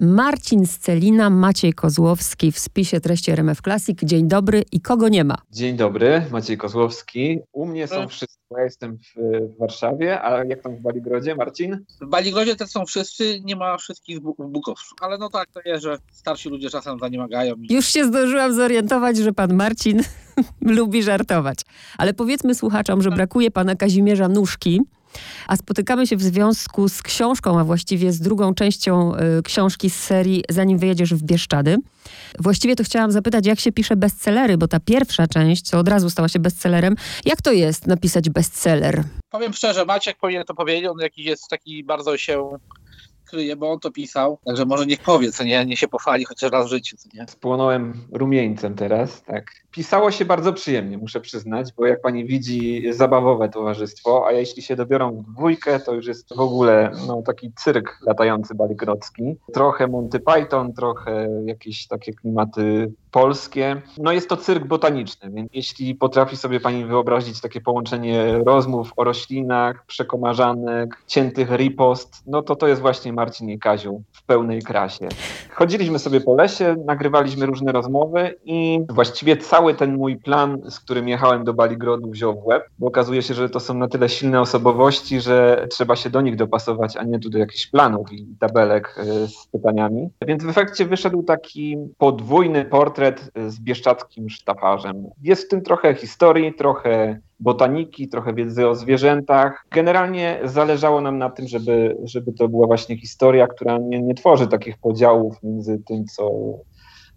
Marcin Scelina, Maciej Kozłowski w spisie treści RMF Classic. Dzień dobry i kogo nie ma? Dzień dobry, Maciej Kozłowski. U mnie są wszyscy, ja jestem w, w Warszawie, a jak tam w Baligrodzie, Marcin? W Baligrodzie też są wszyscy, nie ma wszystkich w Bukowsku. Ale no tak, to jest, że starsi ludzie czasem zaniemagają. I... Już się zdążyłam zorientować, że pan Marcin lubi żartować. Ale powiedzmy słuchaczom, że brakuje pana Kazimierza Nóżki, a spotykamy się w związku z książką, a właściwie z drugą częścią y, książki z serii Zanim wyjedziesz w Bieszczady. Właściwie to chciałam zapytać, jak się pisze bestsellery, bo ta pierwsza część, co od razu stała się bestsellerem, jak to jest napisać bestseller? Powiem szczerze, Maciek powinien to powiedzieć, on jakiś jest taki bardzo się kryje, bo on to pisał, także może niech powie, co nie, nie się pochwali chociaż raz w życiu, co nie. Spłonąłem rumieńcem teraz, tak. Pisało się bardzo przyjemnie, muszę przyznać, bo jak pani widzi, zabawowe towarzystwo, a jeśli się dobiorą w dwójkę, to już jest w ogóle no, taki cyrk latający baligrodzki. Trochę Monty Python, trochę jakieś takie klimaty polskie. No jest to cyrk botaniczny, więc jeśli potrafi sobie pani wyobrazić takie połączenie rozmów o roślinach, przekomarzanek, ciętych ripost, no to to jest właśnie Marcin i Kaziu w pełnej krasie. Chodziliśmy sobie po lesie, nagrywaliśmy różne rozmowy i właściwie cały ten mój plan, z którym jechałem do Baligrodu, wziął w łeb, bo okazuje się, że to są na tyle silne osobowości, że trzeba się do nich dopasować, a nie do jakichś planów i tabelek e, z pytaniami. Więc w efekcie wyszedł taki podwójny portret z bieszczackim sztafarzem. Jest w tym trochę historii, trochę botaniki, trochę wiedzy o zwierzętach. Generalnie zależało nam na tym, żeby, żeby to była właśnie historia, która nie, nie tworzy takich podziałów między tym, co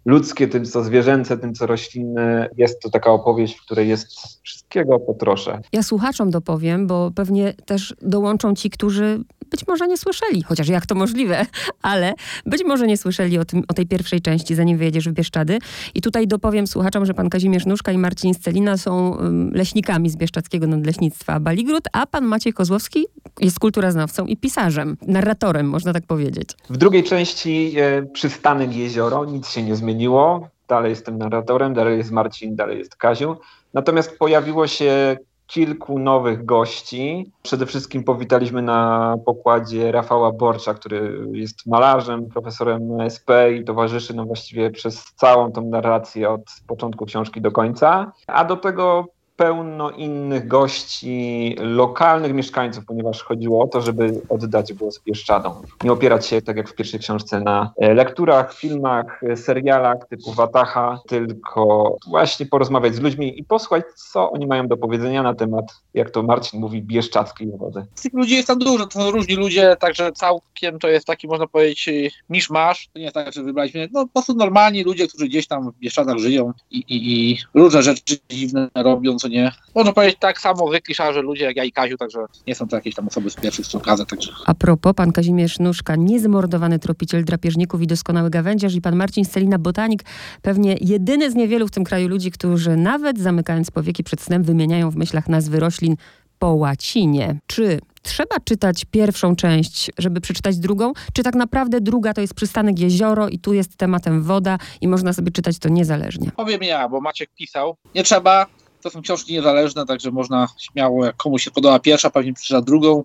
ludzkie, tym co zwierzęce, tym co roślinne. Jest to taka opowieść, w której jest wszystkiego po trosze. Ja słuchaczom dopowiem, bo pewnie też dołączą ci, którzy być może nie słyszeli, chociaż jak to możliwe, ale być może nie słyszeli o, tym, o tej pierwszej części, zanim wyjedziesz w Bieszczady. I tutaj dopowiem słuchaczom, że pan Kazimierz Nóżka i Marcin Scelina są leśnikami z Bieszczadzkiego Nadleśnictwa Baligród, a pan Maciej Kozłowski jest kulturoznawcą i pisarzem, narratorem, można tak powiedzieć. W drugiej części e, przystanek jezioro, nic się nie zmieniło. Dalej jestem narratorem, dalej jest Marcin, dalej jest Kaziu. Natomiast pojawiło się kilku nowych gości. Przede wszystkim powitaliśmy na pokładzie Rafała Borcza, który jest malarzem, profesorem SP i towarzyszy nam właściwie przez całą tą narrację od początku książki do końca. A do tego pełno innych gości, lokalnych mieszkańców, ponieważ chodziło o to, żeby oddać głos Bieszczadom. Nie opierać się, tak jak w pierwszej książce, na e, lekturach, filmach, e, serialach typu Wataha, tylko właśnie porozmawiać z ludźmi i posłuchać, co oni mają do powiedzenia na temat, jak to Marcin mówi, bieszczadzkiej wody. Tych ludzi jest tam dużo, to są różni ludzie, także całkiem to jest taki, można powiedzieć, niż masz. To nie jest tak, że wybraliśmy, no po prostu normalni ludzie, którzy gdzieś tam w Bieszczadach żyją i, i, i różne rzeczy dziwne robią, co nie. Można powiedzieć tak samo zwykli szarze ludzie jak ja i Kaziu, także nie są to jakieś tam osoby z pierwszych stron także. A propos, pan Kazimierz Nóżka, niezmordowany tropiciel drapieżników i doskonały gawędziarz i pan Marcin Stelina, botanik, pewnie jedyny z niewielu w tym kraju ludzi, którzy nawet zamykając powieki przed snem wymieniają w myślach nazwy roślin po łacinie. Czy trzeba czytać pierwszą część, żeby przeczytać drugą? Czy tak naprawdę druga to jest przystanek jezioro i tu jest tematem woda i można sobie czytać to niezależnie? Powiem ja, bo Maciek pisał. Nie trzeba, to są książki niezależne, także można śmiało, jak komuś się podoba pierwsza, pewnie przeczyta drugą,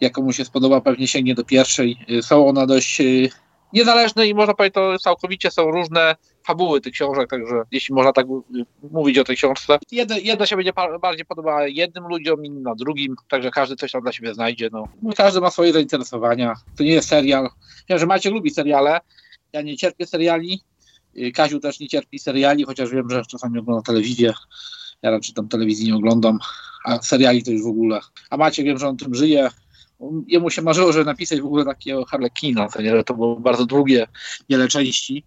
jak komuś się spodoba, pewnie sięgnie do pierwszej. Są one dość y, niezależne i można powiedzieć, to całkowicie są różne fabuły tych książek, także jeśli można tak mówić o tej książce. Jedna, się będzie bardziej podobała jednym ludziom, inna drugim, także każdy coś tam dla siebie znajdzie. No. Każdy ma swoje zainteresowania. To nie jest serial. Wiem, że Maciek lubi seriale, ja nie cierpię seriali, y, Kaziu też nie cierpi seriali, chociaż wiem, że czasami ogląda telewizję ja raczej tam telewizji nie oglądam, a seriali to już w ogóle. A Maciek wiem, że on tym żyje. Jemu się marzyło, żeby napisać w ogóle takiego Harlekina, to, nie, że to było bardzo długie, wiele części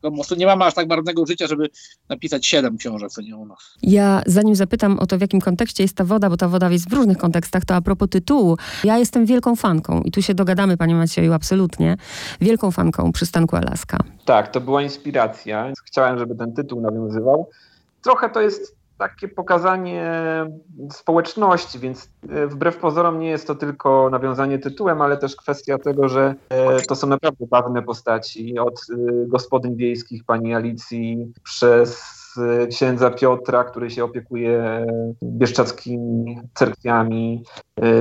po prostu nie mamy aż tak barwnego życia, żeby napisać siedem książek, co nie u nas. Ja zanim zapytam o to, w jakim kontekście jest ta woda, bo ta woda jest w różnych kontekstach, to a propos tytułu. Ja jestem wielką fanką i tu się dogadamy, panie Macieju, absolutnie. Wielką fanką przystanku Alaska. Tak, to była inspiracja. Chciałem, żeby ten tytuł nawiązywał. Trochę to jest takie pokazanie społeczności, więc e, wbrew pozorom nie jest to tylko nawiązanie tytułem, ale też kwestia tego, że e, to są naprawdę bawne postaci. Od e, gospodyń wiejskich pani Alicji przez księdza Piotra, który się opiekuje bieszczadzkimi cerkwiami.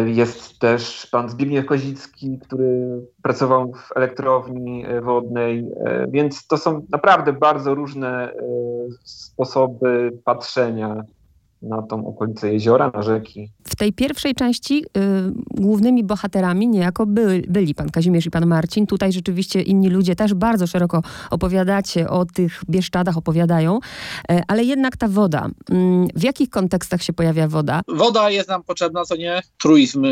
Jest też pan Zbigniew Kozicki, który pracował w elektrowni wodnej, więc to są naprawdę bardzo różne sposoby patrzenia na tą okolicę jeziora, na rzeki. W tej pierwszej części y, głównymi bohaterami niejako by, byli pan Kazimierz i pan Marcin. Tutaj rzeczywiście inni ludzie też bardzo szeroko opowiadacie o tych Bieszczadach, opowiadają, y, ale jednak ta woda. Y, w jakich kontekstach się pojawia woda? Woda jest nam potrzebna, co nie? Truizm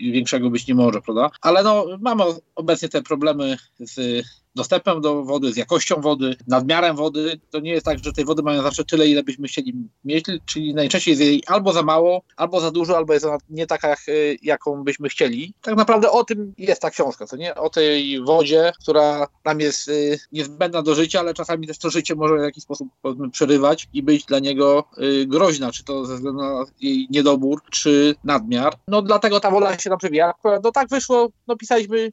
większego być nie może, prawda? Ale no, mamy obecnie te problemy z dostępem do wody, z jakością wody, nadmiarem wody. To nie jest tak, że tej wody mają zawsze tyle, ile byśmy chcieli mieć, czyli najczęściej jest jej albo za mało, albo za dużo, albo jest ona nie taka, y, jaką byśmy chcieli. Tak naprawdę o tym jest ta książka, co nie? O tej wodzie, która nam jest y, niezbędna do życia, ale czasami też to życie może w jakiś sposób przerywać i być dla niego y, groźna, czy to ze względu na jej niedobór, czy nadmiar. No dlatego ta woda się nam przewija. No tak wyszło, no pisaliśmy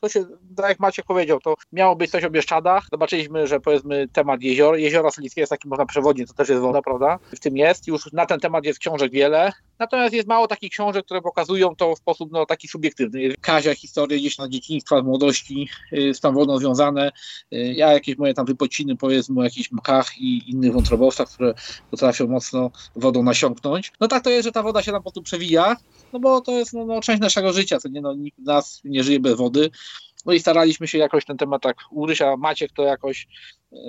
to się, tak jak Maciek powiedział, to miało być coś o Bieszczadach. Zobaczyliśmy, że powiedzmy temat jezior, jeziora Solickie jest taki można przewodnie, to też jest woda, prawda? W tym jest, już na ten temat jest książek wiele. Natomiast jest mało takich książek, które pokazują to w sposób no, taki subiektywny. Kazia historie gdzieś na dzieciństwa, z młodości y, z tą wodą związane. Y, ja jakieś moje tam wypociny powiedzmy o jakichś mkach i innych wątrobowcach, które potrafią mocno wodą nasiąknąć. No tak to jest, że ta woda się nam po prostu przewija, no bo to jest no, no, część naszego życia, to nie, no, nikt nas nie żyje bez wody. No i staraliśmy się jakoś ten temat tak ugryźć, a Maciek to jakoś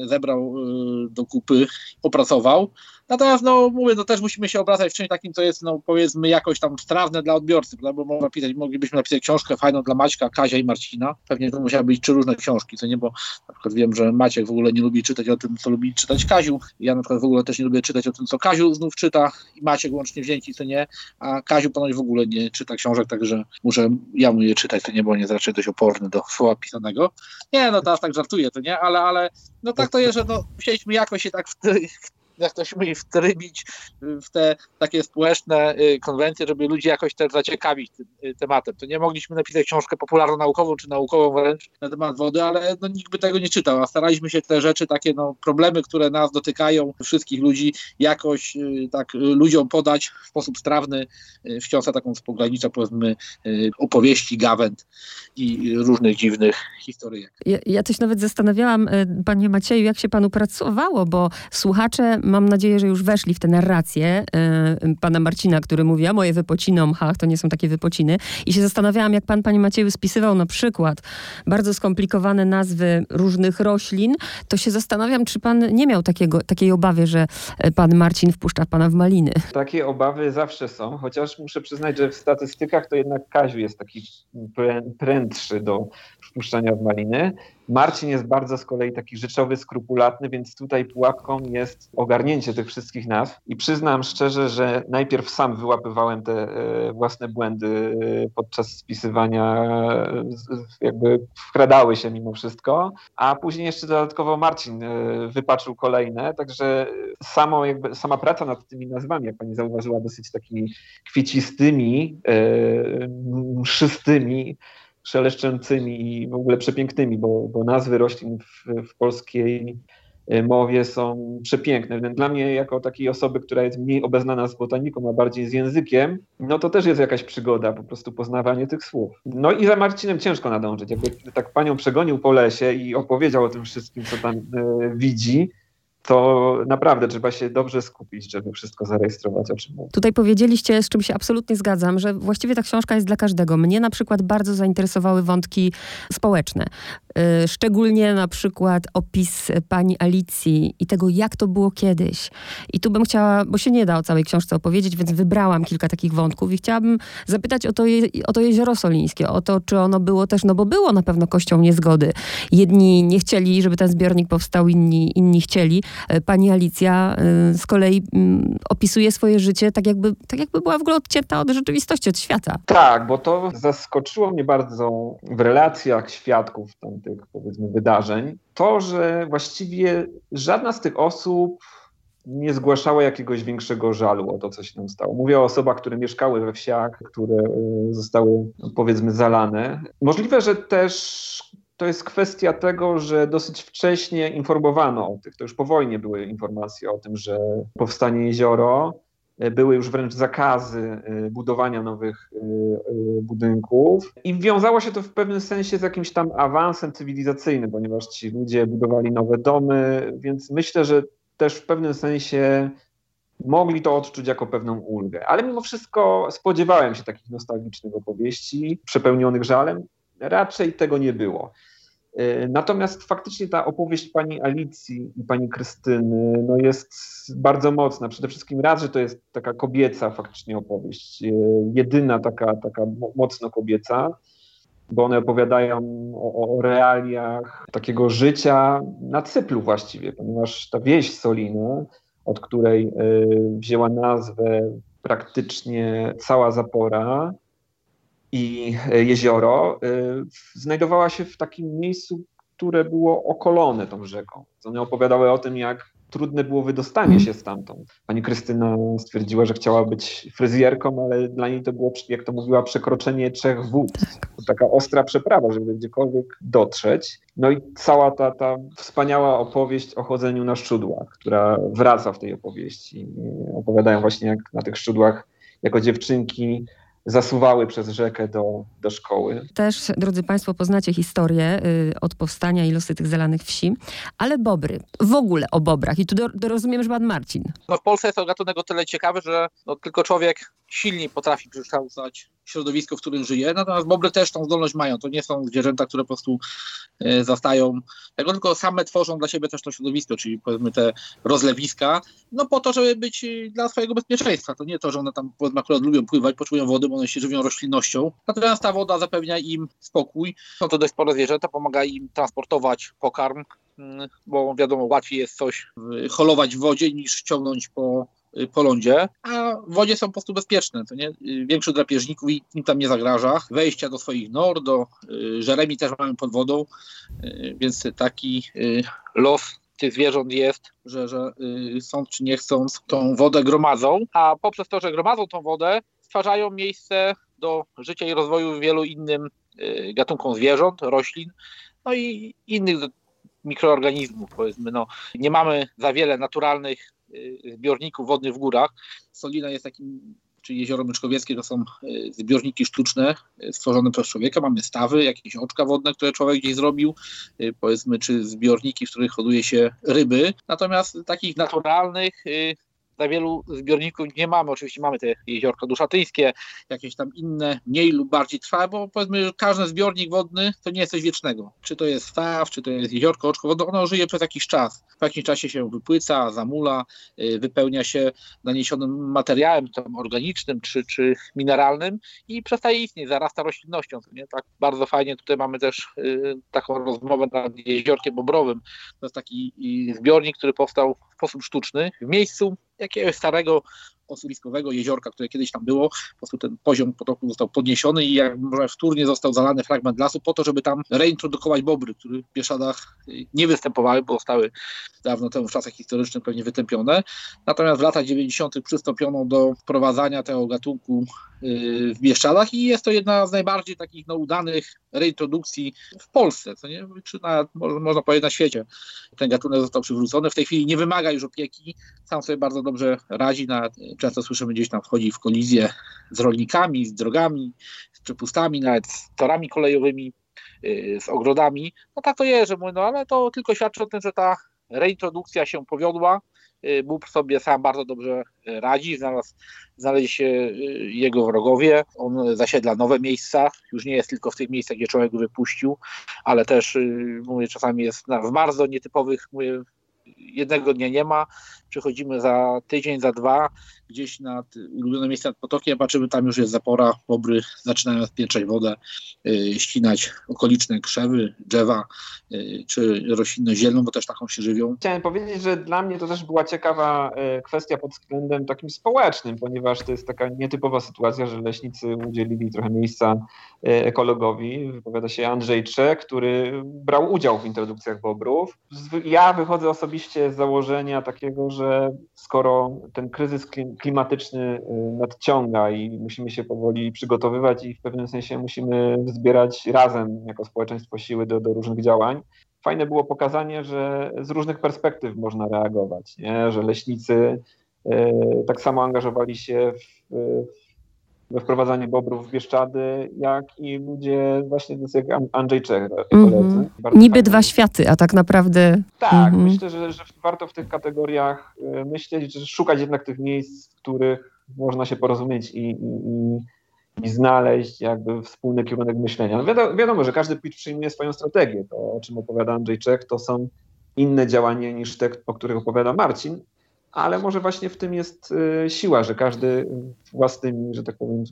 zebrał e, do kupy, opracował. Natomiast, no mówię, to też musimy się obracać w czymś takim, co jest, no powiedzmy, jakoś tam strawne dla odbiorcy, prawda? bo można napisać, moglibyśmy napisać książkę fajną dla Maćka, Kazia i Marcina. Pewnie to musiały być trzy różne książki, co nie, bo na przykład wiem, że Maciek w ogóle nie lubi czytać o tym, co lubi czytać Kaziu. Ja na przykład w ogóle też nie lubię czytać o tym, co Kaziu znów czyta i Maciek łącznie wzięci, co nie, a Kaziu ponoć w ogóle nie czyta książek, także muszę ja mu je czytać, to nie, bo on jest raczej dość oporny do słowa pisanego. Nie, no teraz tak żartuję, to nie, ale, ale no tak to jest, że no, musieliśmy jakoś się tak w, w jak to się mówi, wtrybić w te takie społeczne y, konwencje, żeby ludzi jakoś też zaciekawić tym y, tematem. To nie mogliśmy napisać książkę popularno-naukową czy naukową wręcz na temat wody, ale no, nikt by tego nie czytał, a staraliśmy się te rzeczy, takie no, problemy, które nas dotykają, wszystkich ludzi, jakoś y, tak ludziom podać w sposób strawny, wciąż taką spogranicza, powiedzmy, opowieści, gawęd i różnych dziwnych historyjek. Ja, ja coś nawet zastanawiałam, panie Macieju, jak się panu pracowało, bo słuchacze mam nadzieję, że już weszli w tę narrację y, pana Marcina, który mówi, a moje wypociny mchach to nie są takie wypociny. I się zastanawiałam, jak pan, panie Macieju, spisywał na przykład bardzo skomplikowane nazwy różnych roślin, to się zastanawiam, czy pan nie miał takiego, takiej obawy, że e, pan Marcin wpuszcza pana w maliny. Takie obawy zawsze są, chociaż muszę przyznać, że w statystykach to jednak Kaziu jest taki prędszy do wpuszczania w maliny. Marcin jest bardzo z kolei taki rzeczowy, skrupulatny, więc tutaj pułapką jest ogarnięcie tych wszystkich nazw. I przyznam szczerze, że najpierw sam wyłapywałem te e, własne błędy e, podczas spisywania, e, jakby wkradały się mimo wszystko, a później jeszcze dodatkowo Marcin wypaczył kolejne, także samo jakby, sama praca nad tymi nazwami, jak pani zauważyła, dosyć takimi kwiecistymi, mszystymi, szeleszczącymi i w ogóle przepięknymi, bo, bo nazwy roślin w, w polskiej e, mowie są przepiękne. Dla mnie, jako takiej osoby, która jest mniej obeznana z botaniką, a bardziej z językiem, no to też jest jakaś przygoda, po prostu poznawanie tych słów. No i za Marcinem ciężko nadążyć. Jakby tak panią przegonił po lesie i opowiedział o tym wszystkim, co tam e, widzi, to naprawdę trzeba się dobrze skupić, żeby wszystko zarejestrować, o czym mówię. Tutaj powiedzieliście, z czym się absolutnie zgadzam, że właściwie ta książka jest dla każdego. Mnie na przykład bardzo zainteresowały wątki społeczne. Y, szczególnie na przykład opis pani Alicji i tego, jak to było kiedyś. I tu bym chciała, bo się nie da o całej książce opowiedzieć, więc wybrałam kilka takich wątków i chciałabym zapytać o to, je, o to jezioro solińskie, o to, czy ono było też, no bo było na pewno kością niezgody. Jedni nie chcieli, żeby ten zbiornik powstał, inni, inni chcieli. E, pani Alicja e, z kolei mm, opisuje swoje życie tak jakby, tak jakby była w ogóle odcięta od rzeczywistości, od świata. Tak, bo to zaskoczyło mnie bardzo w relacjach świadków tamtych, powiedzmy, wydarzeń. To, że właściwie żadna z tych osób nie zgłaszała jakiegoś większego żalu o to, co się tam stało. Mówię o osobach, które mieszkały we wsiach, które e, zostały, powiedzmy, zalane. Możliwe, że też to jest kwestia tego, że dosyć wcześnie informowano o tych, to już po wojnie były informacje o tym, że powstanie jezioro, były już wręcz zakazy y, budowania nowych y, budynków i wiązało się to w pewnym sensie z jakimś tam awansem cywilizacyjnym, ponieważ ci ludzie budowali nowe domy, więc myślę, że też w pewnym sensie mogli to odczuć jako pewną ulgę. Ale mimo wszystko spodziewałem się takich nostalgicznych opowieści, przepełnionych żalem. Raczej tego nie było. E, natomiast faktycznie ta opowieść pani Alicji i pani Krystyny no jest bardzo mocna. Przede wszystkim raz, że to jest taka kobieca faktycznie opowieść, e, jedyna taka, taka mocno kobieca, bo one opowiadają o, o realiach takiego życia na Cyplu właściwie, ponieważ ta wieś Solina, od której e, wzięła nazwę praktycznie cała zapora, i e, jezioro e, znajdowała się w takim miejscu, które było okolone tą rzeką. One opowiadały o tym, jak trudne było wydostanie się stamtąd. Pani Krystyna stwierdziła, że chciała być fryzjerką, ale dla niej to było, jak to mówiła, przekroczenie trzech wód. Tak. Taka ostra przeprawa, żeby gdziekolwiek dotrzeć. No i cała ta, ta wspaniała opowieść o chodzeniu na szczudłach, która wraca w tej opowieści. Opowiadają właśnie, jak na tych szczudłach jako dziewczynki zasuwały przez rzekę do, do szkoły. Też, drodzy Państwo, poznacie historię y, od powstania i losy tych zalanych wsi, ale bobry, w ogóle o bobrach i tu do, do rozumiem, że pan Marcin. No w Polsce jest to gatunek o tyle ciekawy, że no, tylko człowiek silniej potrafi przekształcać środowisko, w którym żyje, natomiast bobry też tą zdolność mają. To nie są zwierzęta, które po prostu e, zastają tylko same tworzą dla siebie też to środowisko, czyli powiedzmy te rozlewiska, no po to, żeby być e, dla swojego bezpieczeństwa. To nie to, że one tam powiedzmy akurat lubią pływać, poczują wody, bo one się żywią roślinnością. Natomiast ta woda zapewnia im spokój. Są to dość spore zwierzęta, pomaga im transportować pokarm, mm, bo wiadomo, łatwiej jest coś holować w wodzie niż ciągnąć po po lądzie, a w wodzie są po prostu bezpieczne. To nie? Y, większość drapieżników im tam nie zagraża. Wejścia do swoich nor, do y, żeremi też mamy pod wodą, więc taki los tych zwierząt jest, że, że są czy nie chcąc tą wodę gromadzą, a poprzez to, że gromadzą tą wodę, stwarzają miejsce do życia i rozwoju wielu innym gatunkom zwierząt, roślin, no i innych mikroorganizmów, powiedzmy. No, nie mamy za wiele naturalnych Y, zbiorników wodnych w górach. Solina jest takim, czy jezioro Myczkowieckie to są y, zbiorniki sztuczne y, stworzone przez człowieka. Mamy stawy, jakieś oczka wodne, które człowiek gdzieś zrobił, powiedzmy, czy zbiorniki, w których hoduje się ryby. Natomiast takich naturalnych za wielu zbiorników nie mamy. Oczywiście mamy te jeziorka duszatyńskie, jakieś tam inne, mniej lub bardziej trwałe, bo powiedzmy, że każdy zbiornik wodny to nie jest coś wiecznego. Czy to jest staw, czy to jest jeziorko, oczko wodne, ono żyje przez jakiś czas. W jakimś czasie się wypłyca, zamula, y, wypełnia się naniesionym materiałem tam organicznym czy, czy mineralnym i przestaje istnieć, zarasta roślinnością. Nie? Tak bardzo fajnie tutaj mamy też y, taką rozmowę nad jeziorkiem Bobrowym. To jest taki y, zbiornik, który powstał w sposób sztuczny w miejscu jakiegoś starego osuwiskowego jeziorka, które kiedyś tam było. Po prostu ten poziom potoku został podniesiony i jak wtórnie został zalany fragment lasu po to, żeby tam reintrodukować bobry, które w Bieszadach nie występowały, bo zostały dawno temu w czasach historycznych pewnie wytępione. Natomiast w latach 90. przystąpiono do wprowadzania tego gatunku y, w Bieszczadach i jest to jedna z najbardziej takich no, udanych reintrodukcji w Polsce, co nie? czy na, można powiedzieć na świecie. Ten gatunek został przywrócony. W tej chwili nie wymaga już opieki, sam sobie bardzo dobrze radzi. Na, często słyszymy gdzieś tam wchodzi w kolizję z rolnikami, z drogami, z przepustami, nawet z torami kolejowymi, y, z ogrodami. No tak to jest, że mówię, no ale to tylko świadczy o tym, że ta reintrodukcja się powiodła. Y, Bóg sobie sam bardzo dobrze radzi, znalazł, znaleźli się y, jego wrogowie, on zasiedla nowe miejsca, już nie jest tylko w tych miejscach, gdzie człowiek wypuścił, ale też mówię, czasami jest w bardzo nietypowych mówię, jednego dnia nie ma, przychodzimy za tydzień, za dwa, gdzieś nad ulubione miejsce nad potokiem, patrzymy, tam już jest zapora, bobry zaczynają spięczać wodę, yy, ścinać okoliczne krzewy, drzewa, yy, czy roślinność zielną, bo też taką się żywią. Chciałem powiedzieć, że dla mnie to też była ciekawa yy, kwestia pod względem takim społecznym, ponieważ to jest taka nietypowa sytuacja, że leśnicy udzielili trochę miejsca ekologowi. Wypowiada się Andrzej Czech, który brał udział w introdukcjach bobrów. Ja wychodzę osobiście z założenia takiego, że skoro ten kryzys klimatyczny nadciąga i musimy się powoli przygotowywać i w pewnym sensie musimy zbierać razem jako społeczeństwo siły do, do różnych działań. Fajne było pokazanie, że z różnych perspektyw można reagować, nie? że leśnicy tak samo angażowali się w, we wprowadzanie bobrów w Bieszczady, jak i ludzie właśnie jak Andrzej Czech, koledzy. Mm -hmm. Niby dwa światy, a tak naprawdę... Tak, mm -hmm. myślę, że, że warto w tych kategoriach e, myśleć, że szukać jednak tych miejsc, w których można się porozumieć i, i, i znaleźć jakby wspólny kierunek myślenia. No wiadomo, wiadomo, że każdy pitch przyjmuje swoją strategię. To, o czym opowiada Andrzej Czech, to są inne działania niż te, o których opowiada Marcin, ale może właśnie w tym jest y, siła, że każdy własnymi, że tak powiem,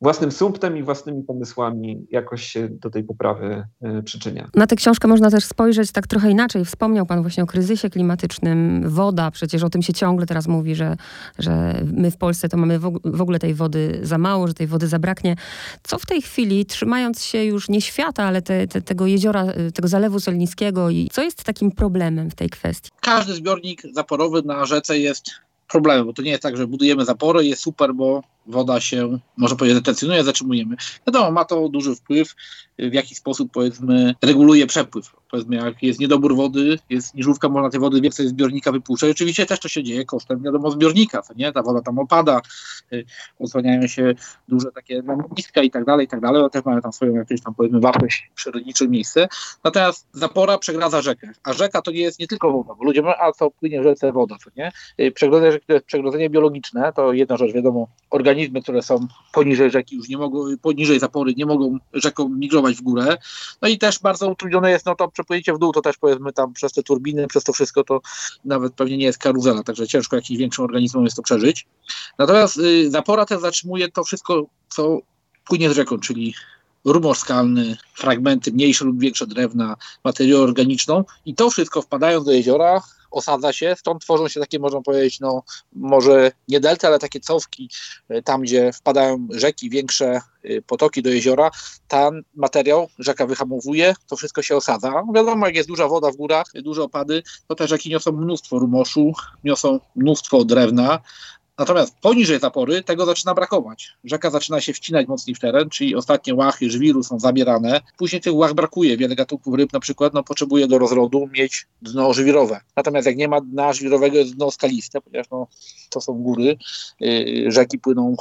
własnym sumptem i własnymi pomysłami jakoś się do tej poprawy y, przyczynia. Na tę książkę można też spojrzeć tak trochę inaczej. Wspomniał Pan właśnie o kryzysie klimatycznym. Woda, przecież o tym się ciągle teraz mówi, że, że my w Polsce to mamy w ogóle tej wody za mało, że tej wody zabraknie. Co w tej chwili, trzymając się już nie świata, ale te, te, tego jeziora, y, tego Zalewu Solniskiego i co jest takim problemem w tej kwestii? Każdy zbiornik zaporowy na rzece jest problemem, bo to nie jest tak, że budujemy zapory, jest super, bo woda się, może powiedzieć, retencjonuje, zatrzymujemy. Wiadomo, ma to duży wpływ, w jaki sposób, powiedzmy, reguluje przepływ. Powiedzmy, jak jest niedobór wody, jest niżówka, można tej wody więcej zbiornika wypuszczać. Oczywiście też to się dzieje kosztem, wiadomo, zbiornika, co nie? Ta woda tam opada, y, odsłaniają się duże takie lądowiska i tak dalej, i tak dalej. One też mają tam swoją jakąś tam, powiedzmy, wartość przyrodnicze miejsce. Natomiast zapora przegradza rzekę, a rzeka to nie jest nie tylko woda, bo ludzie mówią, a co płynie w rzece woda, co nie? Y, przegrodzenie rzeki to jest przegrodzenie biologiczne, to jedna rzecz, wiadomo, organizmy, które są poniżej rzeki już nie mogą, poniżej zapory nie mogą rzeką migrować w górę. No i też bardzo utrudnione jest, no to przepłynięcie w dół, to też powiedzmy tam przez te turbiny, przez to wszystko to nawet pewnie nie jest karuzela, także ciężko jakimś większym organizmom jest to przeżyć. Natomiast y, zapora też zatrzymuje to wszystko, co płynie z rzeką, czyli rumor skalny, fragmenty mniejsze lub większe drewna, materię organiczną i to wszystko wpadając do jeziora osadza się, stąd tworzą się takie, można powiedzieć, no może nie delty, ale takie cofki, e, tam gdzie wpadają rzeki, większe e, potoki do jeziora, ten materiał rzeka wyhamowuje, to wszystko się osadza. No, wiadomo, jak jest duża woda w górach, duże opady, to te rzeki niosą mnóstwo rumoszu, niosą mnóstwo drewna, Natomiast poniżej zapory tego zaczyna brakować. Rzeka zaczyna się wcinać mocniej w teren, czyli ostatnie łachy żwiru są zabierane. Później tych łach brakuje. Wiele gatunków ryb na przykład no, potrzebuje do rozrodu mieć dno żwirowe. Natomiast jak nie ma dna żwirowego, jest dno skaliste, ponieważ no, to są góry, yy, rzeki płyną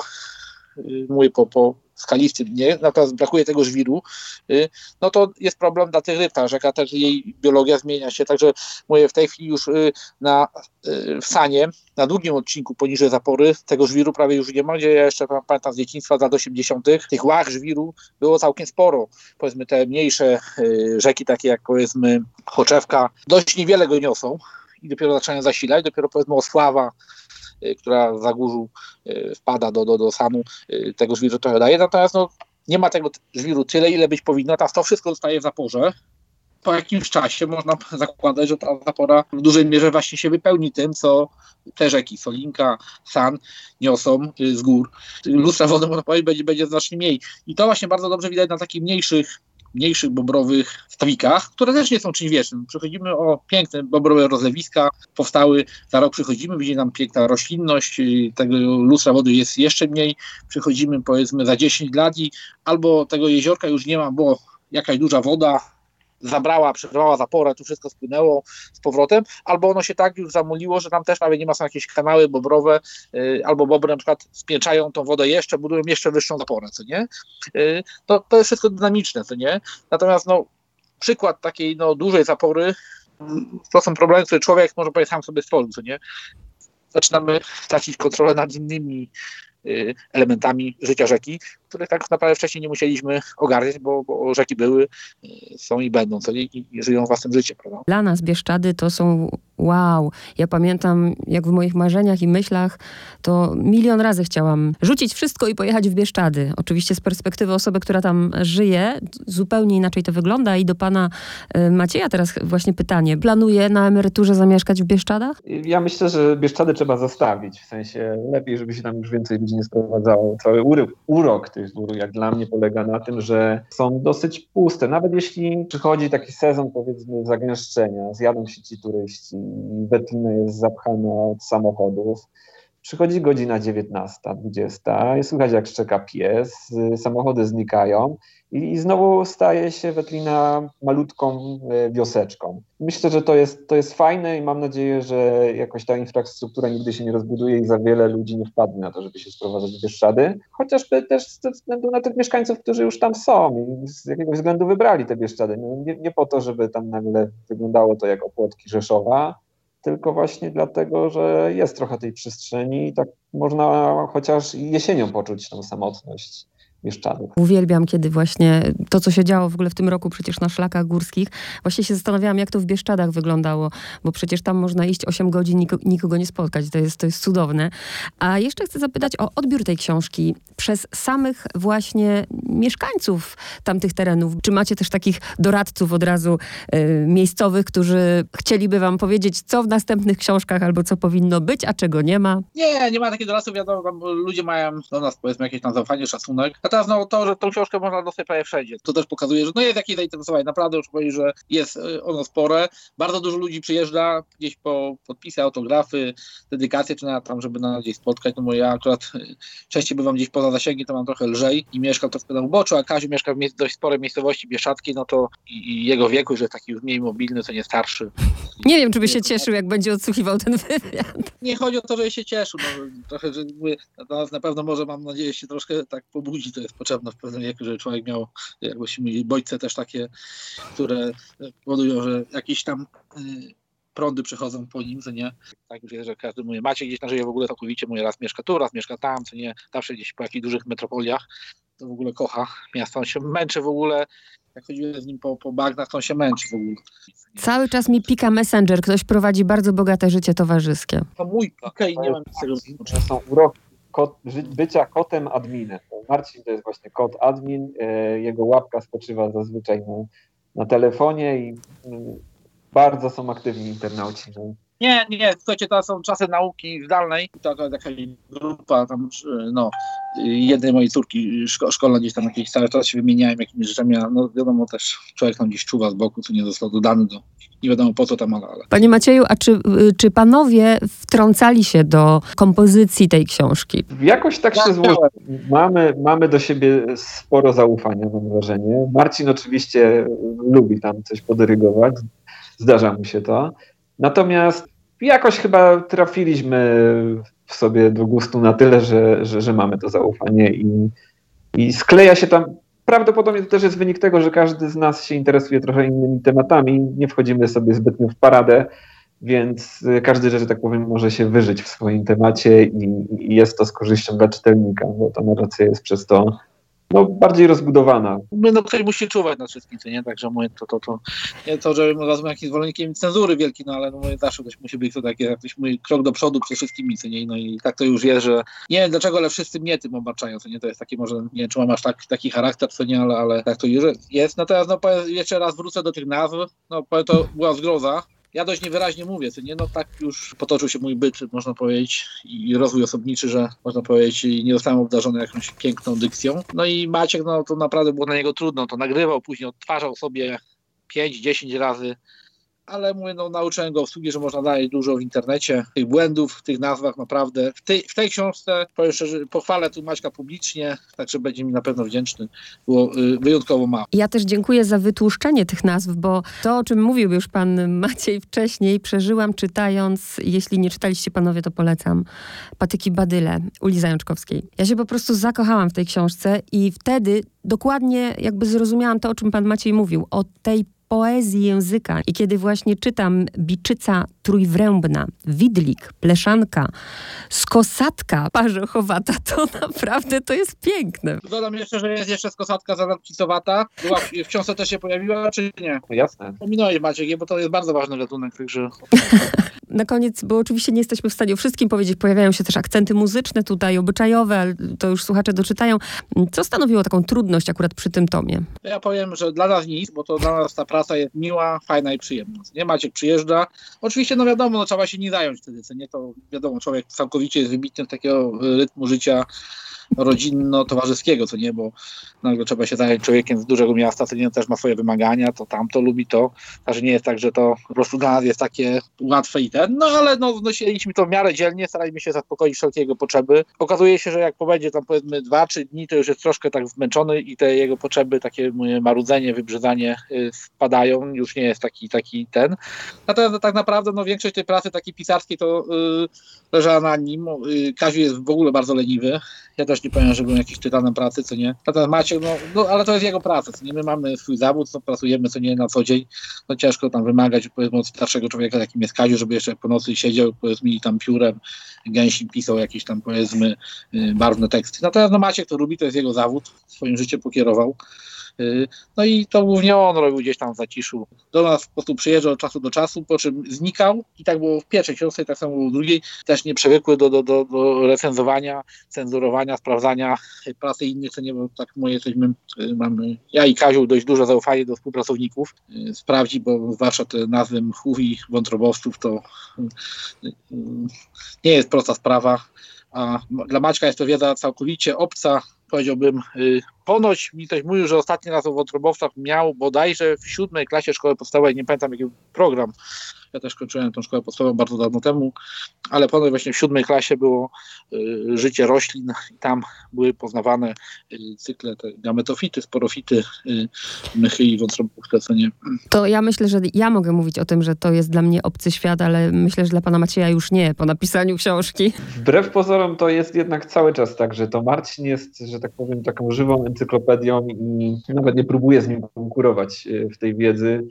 yy, mówię po, po skalistym dnie, natomiast brakuje tego żwiru, y, no to jest problem dla tych ryb. Ta rzeka też jej biologia zmienia się, także mówię w tej chwili już y, na, y, w Sanie, na drugim odcinku poniżej zapory, tego żwiru prawie już nie ma, gdzie ja jeszcze pamiętam z dzieciństwa z lat 80. tych łach żwiru było całkiem sporo. Powiedzmy te mniejsze rzeki, takie jak powiedzmy Choczewka, dość niewiele go niosą i dopiero zaczynają zasilać, dopiero powiedzmy Osława, która za górzu y, wpada do, do, do sanu, y, tego żwiru trochę daje. Natomiast no, nie ma tego żwiru tyle, ile być powinno. Teraz to wszystko zostaje w zaporze. Po jakimś czasie można zakładać, że ta zapora w dużej mierze właśnie się wypełni tym, co te rzeki, Solinka, San niosą z gór. Lustra wody, można powiedzieć, będzie, będzie znacznie mniej. I to właśnie bardzo dobrze widać na takich mniejszych mniejszych bobrowych stawikach, które też nie są czymś wiecznym. Przychodzimy o piękne bobrowe rozlewiska, powstały, za rok przychodzimy, widzi nam piękna roślinność, y, tego lustra wody jest jeszcze mniej, przychodzimy powiedzmy za 10 lat i albo tego jeziorka już nie ma, bo jakaś duża woda, zabrała, przerwała zaporę, tu wszystko spłynęło z powrotem, albo ono się tak już zamuliło, że tam też nawet nie ma są jakieś kanały bobrowe, y, albo bobry na przykład spieczają tą wodę jeszcze, budują jeszcze wyższą zaporę, co nie? Y, to, to jest wszystko dynamiczne, co nie? Natomiast no, przykład takiej no, dużej zapory to są problemy, które człowiek może powiedzieć sam sobie stworzył, co nie? Zaczynamy tracić kontrolę nad innymi y, elementami życia rzeki, których tak naprawdę wcześniej nie musieliśmy ogarniać, bo, bo rzeki były, y, są i będą, co i, i żyją własnym życiem. Prawda? Dla nas Bieszczady to są wow. Ja pamiętam, jak w moich marzeniach i myślach, to milion razy chciałam rzucić wszystko i pojechać w Bieszczady. Oczywiście z perspektywy osoby, która tam żyje, zupełnie inaczej to wygląda i do pana y, Macieja teraz właśnie pytanie. Planuje na emeryturze zamieszkać w Bieszczadach? Ja myślę, że Bieszczady trzeba zostawić, w sensie lepiej, żeby się tam już więcej ludzi nie sprowadzało. Cały urok tych jak dla mnie, polega na tym, że są dosyć puste. Nawet jeśli przychodzi taki sezon, powiedzmy, zagęszczenia, zjadą się ci turyści i Wetlinę jest zapchana od samochodów, Przychodzi godzina 19, 20, słychać jak szczeka pies, samochody znikają i, znowu staje się Wetlina malutką e, wioseczką. Myślę, że to jest, to jest fajne i mam nadzieję, że jakoś ta infrastruktura nigdy się nie rozbuduje i za wiele ludzi nie wpadnie na to, żeby się sprowadzać w Bieszczady, chociażby też ze względu na tych mieszkańców, którzy już tam są i z jakiegoś względu wybrali te Bieszczady. No, nie, nie po to, żeby tam nagle wyglądało to jak opłotki Rzeszowa, tylko właśnie dlatego, że jest trochę tej przestrzeni i tak można chociaż jesienią poczuć tą samotność. Bieszczadów. Uwielbiam, kiedy właśnie to, co się działo w ogóle w tym roku przecież na szlakach górskich, właśnie się zastanawiałam, jak to w Bieszczadach wyglądało, bo przecież tam można iść 8 godzin, nikogo nie spotkać. To jest, to jest cudowne. A jeszcze chcę zapytać o odbiór tej książki przez samych właśnie mieszkańców tamtych terenów. Czy macie też takich doradców od razu y, miejscowych, którzy chcieliby wam powiedzieć, co w następnych książkach albo co powinno być, a czego nie ma? Nie, nie ma takich doradców. Wiadomo, ludzie mają do nas powiedzmy jakieś tam zaufanie, szacunek. A teraz no, to, że tą książkę można dostać prawie wszędzie. To też pokazuje, że no jest jakieś zainteresowanie. Naprawdę muszę powiedzieć, że jest y, ono spore. Bardzo dużo ludzi przyjeżdża gdzieś po podpisy, autografy, dedykacje, czy nawet tam, żeby na gdzieś spotkać. No bo ja akurat y, częściej bywam gdzieś poza zasięgi, to mam trochę lżej i mieszkam troszkę na uboczu, a Kaziu mieszka w dość sporej miejscowości Bieszczadzkiej, no to i, i jego wieku, że jest taki już mniej mobilny, co nie starszy. Nie wiem, czy by się cieszył, jak będzie odsłuchiwał ten wywiad. Nie chodzi o to, że się cieszył. No, trochę, że na pewno może, mam nadzieję, się troszkę tak pobudzi to jest potrzebne w pewnym wieku, żeby człowiek miał, jakbyśmy mieli bodźce też takie, które powodują, że jakieś tam y, prądy przechodzą po nim, co nie? Tak już jest, że każdy mówi, macie gdzieś na żyje w ogóle całkowicie, mój raz mieszka tu, raz mieszka tam, co nie? Zawsze gdzieś po jakichś dużych metropoliach, to w ogóle kocha miasto, on się męczy w ogóle, jak chodziłem z nim po, po bagnach, to on się męczy w ogóle. Cały czas mi pika Messenger, ktoś prowadzi bardzo bogate życie towarzyskie. To mój pika i nie mam tego. To są uroki kot, bycia kotem adminem. Marcin to jest właśnie kot admin, e, jego łapka spoczywa zazwyczaj na, na telefonie i mm, bardzo są aktywni internauci. Nie, nie, słuchajcie, to są czasy nauki zdalnej. Taka, taka grupa tam, no, jednej mojej córki szko szkolna gdzieś tam jakiś cały czas się wymieniałem jakimiś rzeczami, no wiadomo też człowiek tam gdzieś czuwa z boku, co nie został dodany do, nie wiadomo po co tam, ale... ale. Panie Macieju, a czy, czy panowie wtrącali się do kompozycji tej książki? Jakoś tak się złożyło. Mamy, mamy do siebie sporo zaufania, mam wrażenie. Marcin oczywiście lubi tam coś podyrygować, zdarza mu się to. Natomiast jakoś chyba trafiliśmy w sobie do gustu na tyle, że, że, że mamy to zaufanie i, i skleja się tam. Prawdopodobnie to też jest wynik tego, że każdy z nas się interesuje trochę innymi tematami, nie wchodzimy sobie zbytnio w paradę, więc każdy, że tak powiem, może się wyżyć w swoim temacie i, i jest to z korzyścią dla czytelnika, bo ta narracja jest przez to no, bardziej rozbudowana. No, ktoś musi czuwać na wszystkim, nie? Także mówię, to, to, to, nie to, że razem jakimś zwolennikiem cenzury wielki, no ale no, mówię, zawsze ktoś musi być to takie, jakiś mój krok do przodu przede wszystkimi, co nie? No i tak to już jest, że nie wiem dlaczego, ale wszyscy mnie tym obarczają, co nie? To jest takie może, nie wiem, czy aż tak, taki charakter, co nie, ale, ale tak to już jest. Natomiast no, jeszcze raz wrócę do tych nazw, no to była zgroza, ja dość niewyraźnie mówię, co nie, no tak już potoczył się mój byt, można powiedzieć, i rozwój osobniczy, że można powiedzieć, nie zostałem obdarzony jakąś piękną dykcją. No i Maciek, no to naprawdę było na niego trudno, to nagrywał, później odtwarzał sobie 5-10 razy ale mówię, no, nauczyłem go obsługi, że można znaleźć dużo w internecie, tych błędów w tych nazwach naprawdę. W tej, w tej książce, powiem szczerze, pochwalę tu Maćka publicznie, także będzie mi na pewno wdzięczny. Było y, wyjątkowo mało. Ja też dziękuję za wytłuszczenie tych nazw, bo to, o czym mówił już pan Maciej wcześniej, przeżyłam czytając, jeśli nie czytaliście panowie, to polecam, Patyki Badyle, Uli Zajączkowskiej. Ja się po prostu zakochałam w tej książce i wtedy dokładnie jakby zrozumiałam to, o czym pan Maciej mówił, o tej poezji języka. I kiedy właśnie czytam Biczyca Trójwrębna, Widlik, Pleszanka, Skosatka Parzochowata, to naprawdę to jest piękne. Dodam jeszcze, że jest jeszcze Skosatka Zanadpisowata. Była, w książce też się pojawiła, czy nie? Jasne. Pominąłeś Maciek, bo to jest bardzo ważny gatunek, także... Na koniec, bo oczywiście nie jesteśmy w stanie o wszystkim powiedzieć, pojawiają się też akcenty muzyczne tutaj, obyczajowe, ale to już słuchacze doczytają. Co stanowiło taką trudność akurat przy tym tomie? Ja powiem, że dla nas nic, bo to dla nas ta praca jest miła, fajna i przyjemna. Nie Maciek przyjeżdża. Oczywiście, no wiadomo, no, trzeba się nie zająć wtedy, co nie to wiadomo, człowiek całkowicie jest wybitny takiego rytmu życia rodzinno-towarzyskiego, co nie, bo nagle trzeba się zająć człowiekiem z dużego miasta, co nie, też ma swoje wymagania, to tamto lubi to, także nie jest tak, że to po prostu dla nas jest takie łatwe i ten, no ale no, wnosiliśmy to w miarę dzielnie, staraliśmy się zaspokoić wszelkie jego potrzeby. Okazuje się, że jak pobędzie tam powiedzmy dwa, trzy dni, to już jest troszkę tak zmęczony i te jego potrzeby, takie marudzenie, wybrzydzanie y, spadają, już nie jest taki, taki ten. Natomiast tak naprawdę no, większość tej pracy takiej pisarskiej to yy, leżała na nim. Yy, Kaziu jest w ogóle bardzo leniwy. Ja też nie powiem, że byłem jakiś tytanem pracy, co nie. Natomiast Maciek, no, no ale to jest jego praca, co nie. My mamy swój zawód, co pracujemy, co nie na co dzień. No ciężko tam wymagać powiedzmy od starszego człowieka, jakim jest Kaziu, żeby jeszcze po nocy siedział, powiedzmy tam piórem gęsi pisał jakieś tam powiedzmy y, barwne teksty. Natomiast no Maciek to lubi, to jest jego zawód, swoim życiem pokierował. Y, no i to głównie on robił gdzieś tam w zaciszu. Do nas po prostu przyjeżdżał od czasu do czasu, po czym znikał i tak było w pierwszej książce, i tak samo było w drugiej. Też nie przywykły do, do, do, do recenzowania, cenzurowania, sprawdzania pracy innych, co nie, bo tak my jesteśmy, y, mamy, ja i Kaziu dość duże zaufanie do współpracowników. Y, sprawdzi, bo zwłaszcza te nazwy mchów i wątrobowców to nie jest prosta sprawa. A dla Maćka jest to wiedza całkowicie obca, powiedziałbym, y, ponoć mi ktoś mówił, że ostatni raz o wątrobowcach miał bodajże w siódmej klasie szkoły podstawowej, nie pamiętam jaki program, ja też kończyłem tą szkołę podstawową bardzo dawno temu, ale ponoć właśnie w siódmej klasie było y, życie roślin i tam były poznawane y, cykle te gametofity, sporofity, y, mychy i wątrobówkę, co nie. To ja myślę, że ja mogę mówić o tym, że to jest dla mnie obcy świat, ale myślę, że dla pana Macieja już nie, po napisaniu książki. Wbrew pozorom to jest jednak cały czas tak, że to Marcin jest, że tak powiem, taką żywą encyklopedią i nawet nie próbuje z nim konkurować w tej wiedzy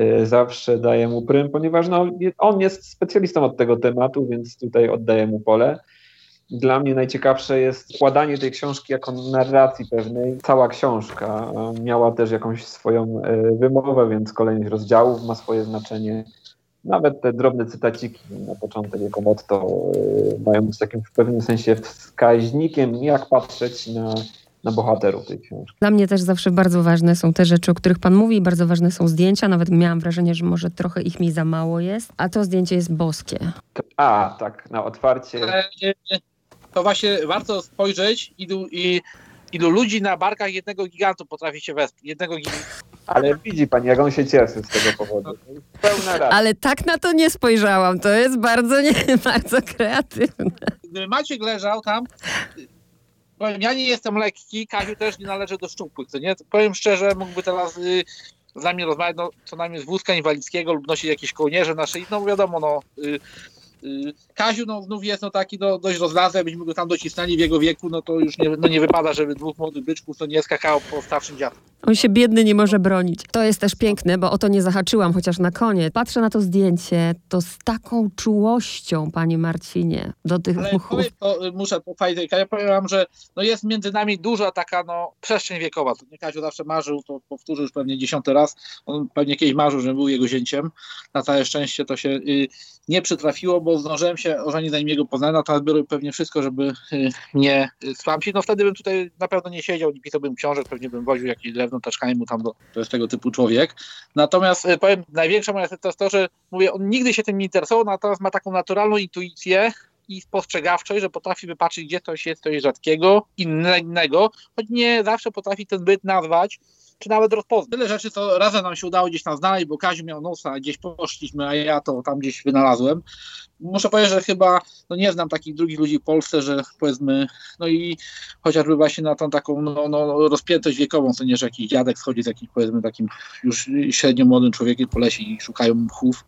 Y, zawsze daję mu prym, ponieważ no, on jest specjalistą od tego tematu, więc tutaj oddaję mu pole. Dla mnie najciekawsze jest składanie tej książki jako narracji pewnej. Cała książka miała też jakąś swoją wymowę, więc kolejność rozdziałów ma swoje znaczenie. Nawet te drobne cytaciki na początek jako motto mają być takim w pewnym sensie wskaźnikiem, jak patrzeć na na bohaterów tej książki. Dla mnie też zawsze bardzo ważne są te rzeczy, o których Pan mówi, bardzo ważne są zdjęcia. Nawet miałam wrażenie, że może trochę ich mi za mało jest, a to zdjęcie jest boskie. A, tak, na otwarcie. E, to właśnie warto spojrzeć, ilu, i, ilu ludzi na barkach jednego gigantu potrafi się wesprzeć. Jednego giganta. Ale widzi pani, jak on się cieszy z tego powodu. Pełna Ale tak na to nie spojrzałam. To jest bardzo, nie, bardzo kreatywne. Gdyby Maciek leżał tam, powiem, ja nie jestem lekki, Kaziu też nie należy do szczupłych, co nie? Powiem szczerze, mógłby teraz y, z nami rozmawiać, no, co najmniej z wózka inwalidzkiego lub nosić jakieś kołnierze na szyi, no wiadomo, no... Y, Kaziu no, znów jest no, taki no, dość rozlazły, jakbyśmy go tam docisnęli w jego wieku, no to już nie, no, nie wypada, żeby dwóch młodych byczków to nie skakało po starszym dziadku. On się biedny nie może bronić. To jest też piękne, bo o to nie zahaczyłam, chociaż na koniec. Patrzę na to zdjęcie, to z taką czułością, panie Marcinie, do tych Ale muchów. Powiem, to, y, muszę pochwalić, ja powiem wam, że no, jest między nami duża taka no, przestrzeń wiekowa. To nie Kaziu zawsze marzył, to powtórzę już pewnie dziesiąty raz, on pewnie kiedyś marzył, że był jego zięciem. Na całe szczęście to się y, nie przytrafiło, bo zdążyłem się ożenić zanim jego poznałem, natomiast biorę pewnie wszystko, żeby y, mnie stłamsić. No wtedy bym tutaj na pewno nie siedział, nie pisałbym książek, pewnie bym woził jakieś drewno, taczkami mu tam, do, to jest tego typu człowiek. Natomiast y, powiem, największa moja to jest to, że mówię, on nigdy się tym nie interesował, natomiast ma taką naturalną intuicję, i spostrzegawczość, że potrafi wypatrzyć, gdzie coś jest coś rzadkiego, innego, choć nie zawsze potrafi ten byt nazwać, czy nawet rozpoznać. Tyle rzeczy, co razem nam się udało gdzieś tam znaleźć, bo Kaziu miał nosa, gdzieś poszliśmy, a ja to tam gdzieś wynalazłem. Muszę powiedzieć, że chyba no nie znam takich drugich ludzi w Polsce, że powiedzmy, no i chociażby właśnie na tą taką no, no, rozpiętość wiekową, co nie, że jakiś dziadek schodzi z jakimś powiedzmy takim już średnio młodym człowiekiem po lesie i szukają mchów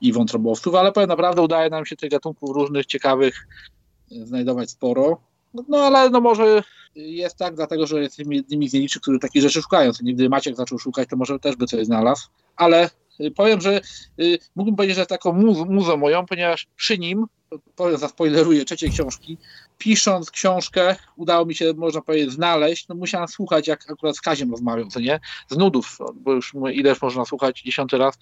i wątrobowców, ale powiem naprawdę udaje nam się tych gatunków różnych, ciekawych znajdować sporo. No, no ale no może jest tak, dlatego że jesteśmy jednymi z nielicznych, którzy takich rzeczy szukają. Nigdy Maciek zaczął szukać, to może też by coś znalazł. Ale y, powiem, że y, mógłbym powiedzieć, że taką muzą moją, ponieważ przy nim, powiem, zaspoileruję trzeciej książki, pisząc książkę, udało mi się, można powiedzieć, znaleźć, no musiałem słuchać, jak akurat z Kaziem rozmawiał, co nie? Z nudów, bo już ileż można słuchać dziesiąty raz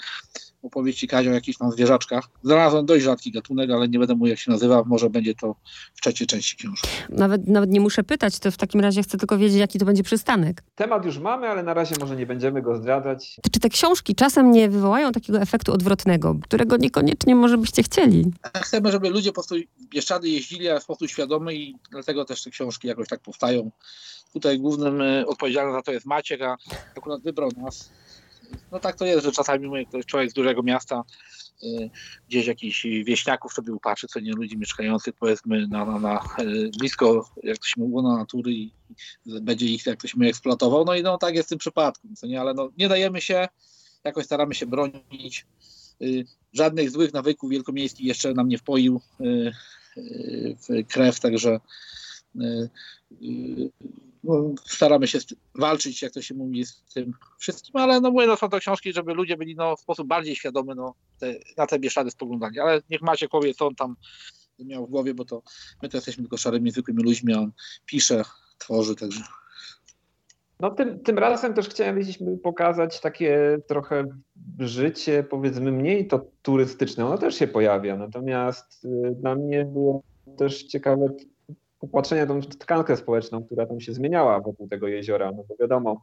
opowieści Kazia o jakichś tam zwierzaczkach. Znalazłem dość rzadki gatunek, ale nie będę mówił, jak się nazywa, może będzie to w trzeciej części książki. Nawet, nawet nie muszę pytać, to w takim razie chcę tylko wiedzieć, jaki to będzie przystanek. Temat już mamy, ale na razie może nie będziemy go zdradzać. Czy te książki czasem nie wywołają takiego efektu odwrotnego, którego niekoniecznie może byście chcieli? Chcemy, żeby ludzie po prostu Bieszczady jeździli w sposób świadomy i dlatego też te książki jakoś tak powstają. Tutaj głównym e, odpowiedzialnym za to jest Maciek, a akurat wybrał nas. No tak to jest, że czasami ktoś człowiek z dużego miasta e, gdzieś jakichś wieśniaków sobie upatrzy, co nie ludzi mieszkających powiedzmy na, na, na blisko, jak to się mówiło, na natury i będzie ich, jak to się mówi, eksploatował. No i no tak jest w tym przypadku, co nie, ale no, nie dajemy się, jakoś staramy się bronić. Żadnych złych nawyków wielkomiejskich jeszcze nam nie wpoił krew, także no, staramy się walczyć, jak to się mówi, z tym wszystkim, ale no mówię, no są to książki, żeby ludzie byli no, w sposób bardziej świadomy no, te, na te Bieszczady spoglądali, ale niech Maciek powie, co on tam miał w głowie, bo to my to jesteśmy tylko szarymi, zwykłymi ludźmi, a on pisze, tworzy, także no tym, tym razem też chciałem pokazać takie trochę życie, powiedzmy mniej to turystyczne, ono też się pojawia, natomiast y, dla mnie było też ciekawe popatrzenie tą tkankę społeczną, która tam się zmieniała wokół tego jeziora, no bo wiadomo,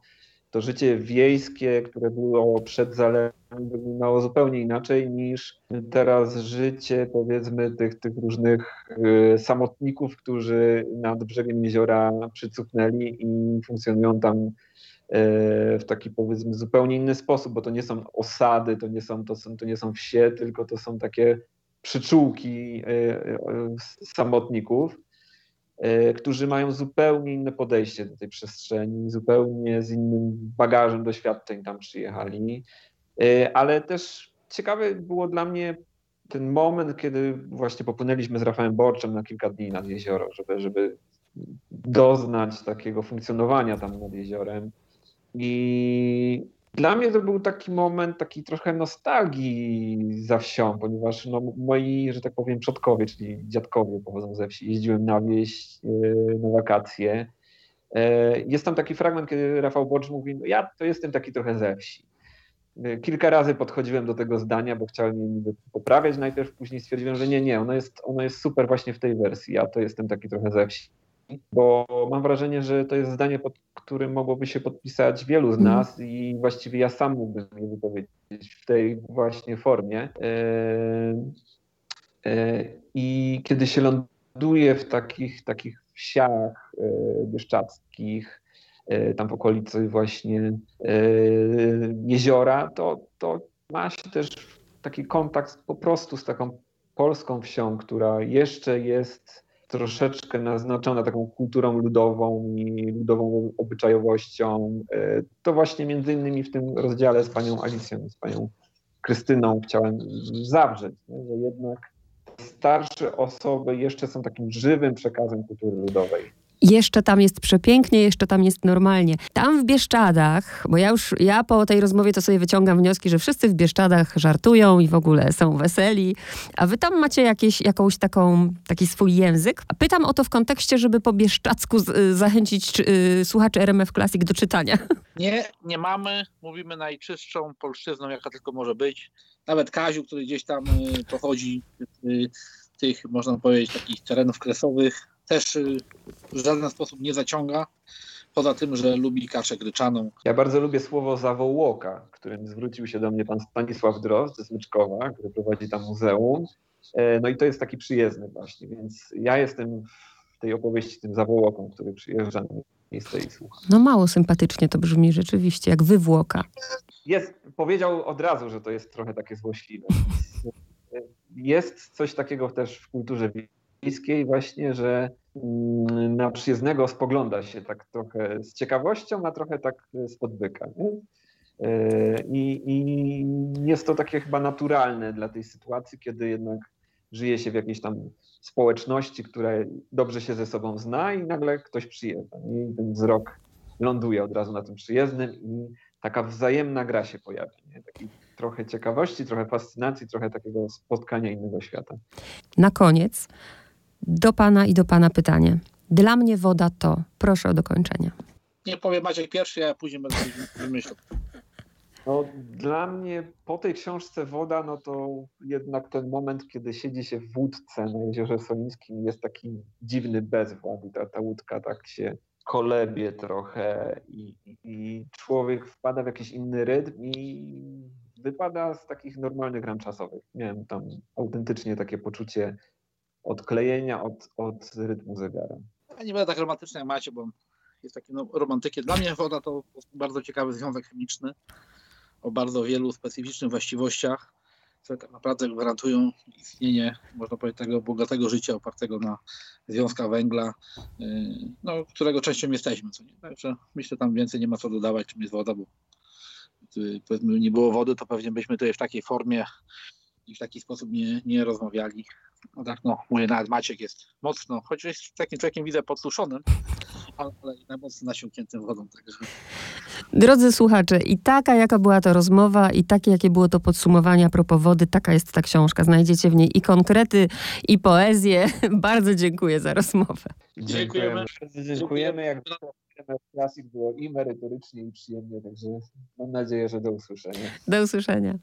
to życie wiejskie, które było przed zalewem, wyglądało zupełnie inaczej niż teraz życie, powiedzmy, tych, tych różnych y, samotników, którzy nad brzegiem jeziora przycupnęli i funkcjonują tam y, w taki powiedzmy zupełnie inny sposób, bo to nie są osady, to nie są, to są, to nie są wsie, tylko to są takie przyczółki y, y samotników. E, którzy mają zupełnie inne podejście do tej przestrzeni, zupełnie z innym bagażem doświadczeń tam przyjechali. E, ale też ciekawy było dla mnie ten moment, kiedy właśnie popłynęliśmy z Rafałem Borczem na kilka dni nad jezioro, żeby, żeby doznać takiego funkcjonowania tam nad jeziorem. I dla mnie to był taki moment taki trochę nostalgii za wsią, ponieważ no, moi, że tak powiem, przodkowie, czyli dziadkowie pochodzą ze wsi. Jeździłem na wieś e, na wakacje. E, jest tam taki fragment, kiedy Rafał Bocz mówi, no ja to jestem taki trochę ze wsi. E, kilka razy podchodziłem do tego zdania, bo chciałem je poprawiać najpierw, później stwierdziłem, że nie, nie, ono jest, ono jest super właśnie w tej wersji, ja to jestem taki trochę ze wsi bo mam wrażenie, że to jest zdanie, pod którym mogłoby się podpisać wielu z nas mhm. i właściwie ja sam mógłbym je wypowiedzieć w tej właśnie formie. E, e, I kiedy się ląduje w takich, takich wsiach e, bieszczadzkich, tam w okolicy właśnie jeziora, to, to ma się też taki kontakt po prostu z taką polską wsią, która jeszcze jest troszeczkę naznaczona taką kulturą ludową i ludową obyczajowością. E, to właśnie między innymi w tym rozdziale z panią Alicją, z panią Krystyną chciałem zawrzeć, nie? że jednak starsze osoby jeszcze są takim żywym przekazem kultury ludowej jeszcze tam jest przepięknie, jeszcze tam jest normalnie. Tam w Bieszczadach, bo ja już, ja po tej rozmowie to sobie wyciągam wnioski, że wszyscy w Bieszczadach żartują i w ogóle są weseli, a wy tam macie jakieś, jakąś taką, taki swój język. Pytam o to w kontekście, żeby po bieszczadzku z, y, zachęcić y, słuchaczy RMF Classic do czytania. Nie, nie mamy. Mówimy najczystszą polszczyzną, jaka tylko może być. Nawet Kaziu, który gdzieś tam y, pochodzi y, tych, można powiedzieć, takich terenów kresowych, też y, w żaden sposób nie zaciąga. Poza tym, że lubi kaszę gryczaną. Ja bardzo lubię słowo zawołoka, którym zwrócił się do mnie pan Stanisław Drozd z Myczkowa, który prowadzi tam muzeum. E, no i to jest taki przyjezdny właśnie, więc ja jestem w tej opowieści tym zawołoką, który przyjeżdża na miejsce i słucha. No mało sympatycznie to brzmi rzeczywiście, jak wywłoka. Jest, powiedział od razu, że to jest trochę takie złośliwe. Jest coś takiego też w kulturze bliskiej właśnie, że mm, na przyjezdnego spogląda się tak trochę z ciekawością, a trochę tak z podbyka. E, I, I, jest to takie chyba naturalne dla tej sytuacji, kiedy jednak żyje się w jakiejś tam społeczności, która dobrze się ze sobą zna i nagle ktoś przyjeżdża. I ten wzrok ląduje od razu na tym przyjezdnym i taka wzajemna gra się pojawia. Nie? Taki trochę ciekawości, trochę fascynacji, trochę takiego spotkania innego świata. Na koniec do Pana i do Pana pytanie. Dla mnie woda to. Proszę o dokończenie. Nie powiem Maciek pierwszy, ja później będę wymyślał. No, dla mnie po tej książce woda, no to jednak ten moment, kiedy siedzi się w wódce na Jeziorze Solińskim jest taki dziwny bezwład i ta, ta łódka tak się kolebie trochę i, i człowiek wpada w jakiś inny rytm i wypada z takich normalnych ram czasowych. Miałem tam autentycznie takie poczucie odklejenia od, od rytmu zegara. Ja nie będę tak romantyczny jak macie, bo jest takim no, romantykiem. Dla mnie woda to bardzo ciekawy związek chemiczny o bardzo wielu specyficznych właściwościach, które tak naprawdę gwarantują istnienie, można powiedzieć, tego bogatego życia opartego na związkach węgla, yy, no, którego częścią jesteśmy. Co nie? Także myślę, tam więcej nie ma co dodawać, czym jest woda, bo gdyby powiedzmy nie było wody, to pewnie byśmy tutaj w takiej formie i w taki sposób nie, nie rozmawiali. No tak, no, mówię, nawet Maciek jest mocno, choć jest takim człowiekiem, widzę, podsuszonym, ale, ale jednak mocno nasiąkniętym wodą, także Drodzy słuchacze, i taka jaka była to rozmowa, i takie jakie było to podsumowanie a propos wody, taka jest ta książka. Znajdziecie w niej i konkrety, i poezję. Bardzo dziękuję za rozmowę. Dziękujemy. Dziękujemy. Dziękujemy. Jak Classic było i merytorycznie, i przyjemnie, także mam nadzieję, że do usłyszenia. Do usłyszenia.